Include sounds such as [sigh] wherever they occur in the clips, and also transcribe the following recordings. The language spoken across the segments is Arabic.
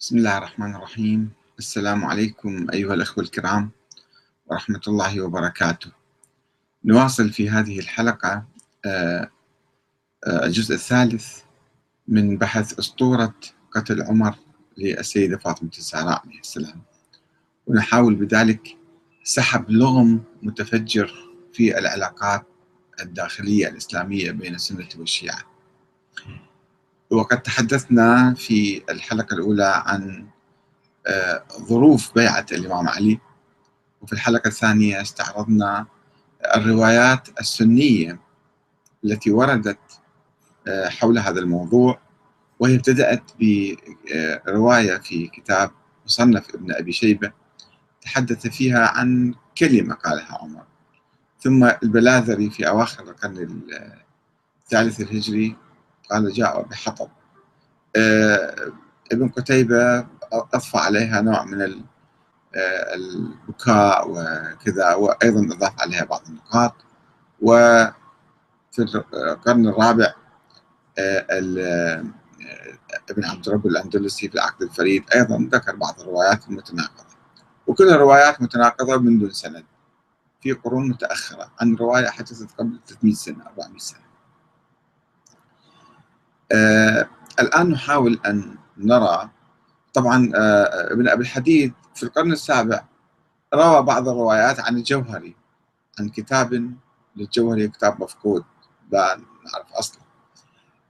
بسم الله الرحمن الرحيم. السلام عليكم أيها الأخوة الكرام ورحمة الله وبركاته. نواصل في هذه الحلقة آه، آه، الجزء الثالث من بحث أسطورة قتل عمر للسيدة فاطمة الزهراء عليه السلام. ونحاول بذلك سحب لغم متفجر في العلاقات الداخلية الإسلامية بين السنة والشيعة. وقد تحدثنا في الحلقة الأولى عن آه، ظروف بيعة الإمام علي. وفي الحلقة الثانية استعرضنا الروايات السنية التي وردت آه، حول هذا الموضوع. وهي ابتدأت برواية في كتاب مصنف ابن أبي شيبة تحدث فيها عن كلمة قالها عمر. ثم البلاذري في أواخر القرن الثالث الهجري قال جاء بحطب. آه ابن قتيبة أضفى عليها نوع من آه، البكاء وكذا وأيضا أضاف عليها بعض النقاط. وفي القرن الرابع آه، ابن عبد رب الأندلسي في العقد الفريد أيضا ذكر بعض الروايات المتناقضة. وكلها روايات متناقضة من دون سند في قرون متأخرة. عن رواية حدثت قبل 300 سنة 400 سنة. الآن نحاول أن نرى طبعا آه ابن أبي الحديد في القرن السابع روى بعض الروايات عن الجوهري عن كتاب للجوهري كتاب مفقود لا نعرف أصلا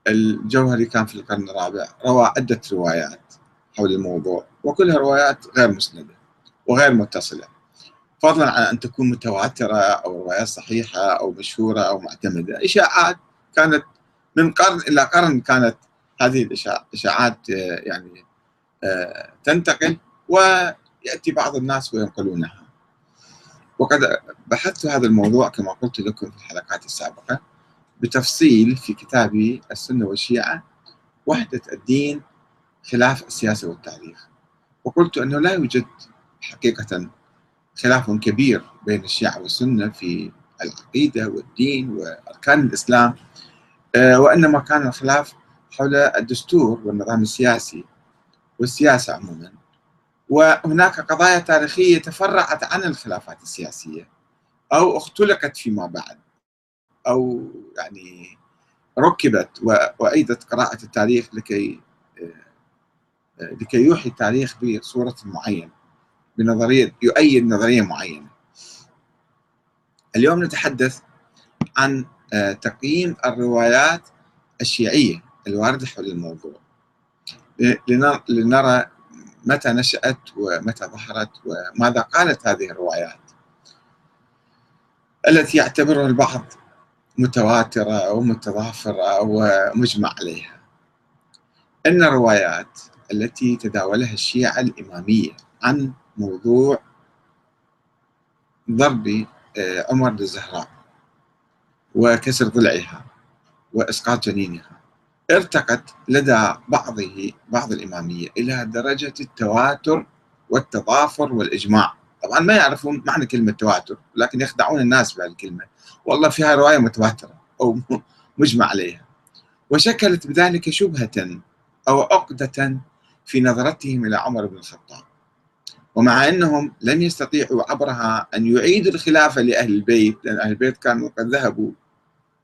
الجوهري كان في القرن الرابع روى عدة روايات حول الموضوع وكلها روايات غير مسندة وغير متصلة. فضلا عن أن تكون متواترة أو روايات صحيحة أو مشهورة أو معتمدة إشاعات كانت من قرن إلى قرن كانت هذه الإشاعات آه، يعني آه، تنتقل ويأتي بعض الناس وينقلونها. وقد بحثت هذا الموضوع كما قلت لكم في الحلقات السابقة بتفصيل في كتابي السنة والشيعة وحدة الدين خلاف السياسة والتاريخ وقلت أنه لا يوجد حقيقة خلاف كبير بين الشيعة والسنة في العقيدة والدين وأركان الإسلام. وإنما كان الخلاف حول الدستور والنظام السياسي والسياسة عموما. وهناك قضايا تاريخية تفرعت عن الخلافات السياسية أو اختلقت فيما بعد أو يعني ركبت وأيدت قراءة التاريخ لكي آه، لكي يوحي التاريخ بصورة معينة بنظرية يؤيد نظرية معينة. اليوم نتحدث عن آه، تقييم الروايات الشيعية الواردة حول الموضوع. لنرى متى نشأت ومتى ظهرت وماذا قالت هذه الروايات. التي يعتبرها البعض متواترة أو متضافرة ومجمع عليها. أن الروايات التي تداولها الشيعة الإمامية عن موضوع ضرب آه، عمر للزهراء. وكسر ضلعها وإسقاط جنينها. ارتقت لدى بعضه بعض الإمامية إلى درجة التواتر والتضافر والإجماع. طبعا ما يعرفون معنى كلمة تواتر لكن يخدعون الناس بهالكلمة. والله فيها رواية متواترة أو [laughs] مجمع عليها. وشكلت بذلك شبهة أو عقدة في نظرتهم إلى عمر بن الخطاب. ومع أنهم لم يستطيعوا عبرها أن يعيدوا الخلافة لأهل البيت لأن أهل البيت كانوا قد ذهبوا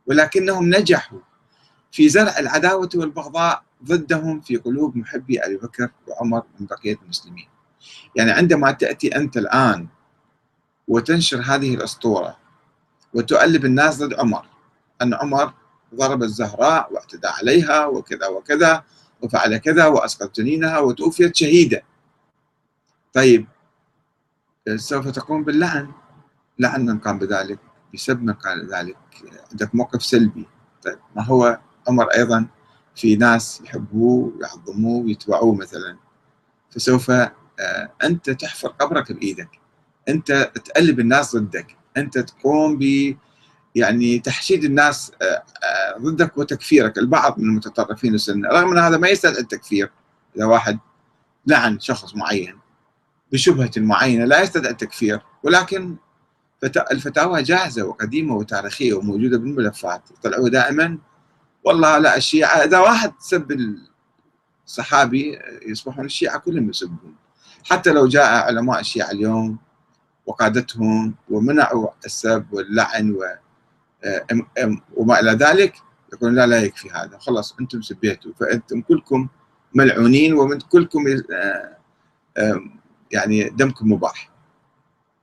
ولكنهم نجحوا في زرع العداوة والبغضاء ضدهم في قلوب محبي أبي بكر وعمر من بقية المسلمين. يعني عندما تأتي أنت الآن وتنشر هذه الأسطورة وتؤلب الناس ضد عمر أن عمر ضرب الزهراء واعتدى عليها وكذا وكذا وفعل كذا وأسقط جنينها وتوفيت شهيدة. طيب سوف تقوم باللعن؟ لعن من قام بذلك. من قال ذلك. عندك موقف سلبي. طيب ما هو عمر أيضا في ناس يحبوه ويعظموه ويتبعوه مثلا؟ فسوف آه، أنت تحفر قبرك بإيدك. أنت تقلب الناس ضدك. أنت تقوم ب يعني تحشيد الناس آه، آه، ضدك وتكفيرك. البعض من المتطرفين السنة رغم أن هذا ما يستدعي التكفير إذا واحد لعن شخص معين بشبهة معينة لا يستدعي التكفير. ولكن الفتاوى جاهزة وقديمة وتاريخية وموجودة بالملفات يطلعوها دائما. والله لا الشيعة إذا واحد سب الصحابي يصبحون الشيعة كلهم يسبون. حتى لو جاء علماء الشيعة اليوم وقادتهم ومنعوا السب واللعن و وما إلى ذلك يقول لا لا يكفي هذا. خلاص أنتم سبيتوا فأنتم كلكم ملعونين ومن كلكم يعني دمكم مباح.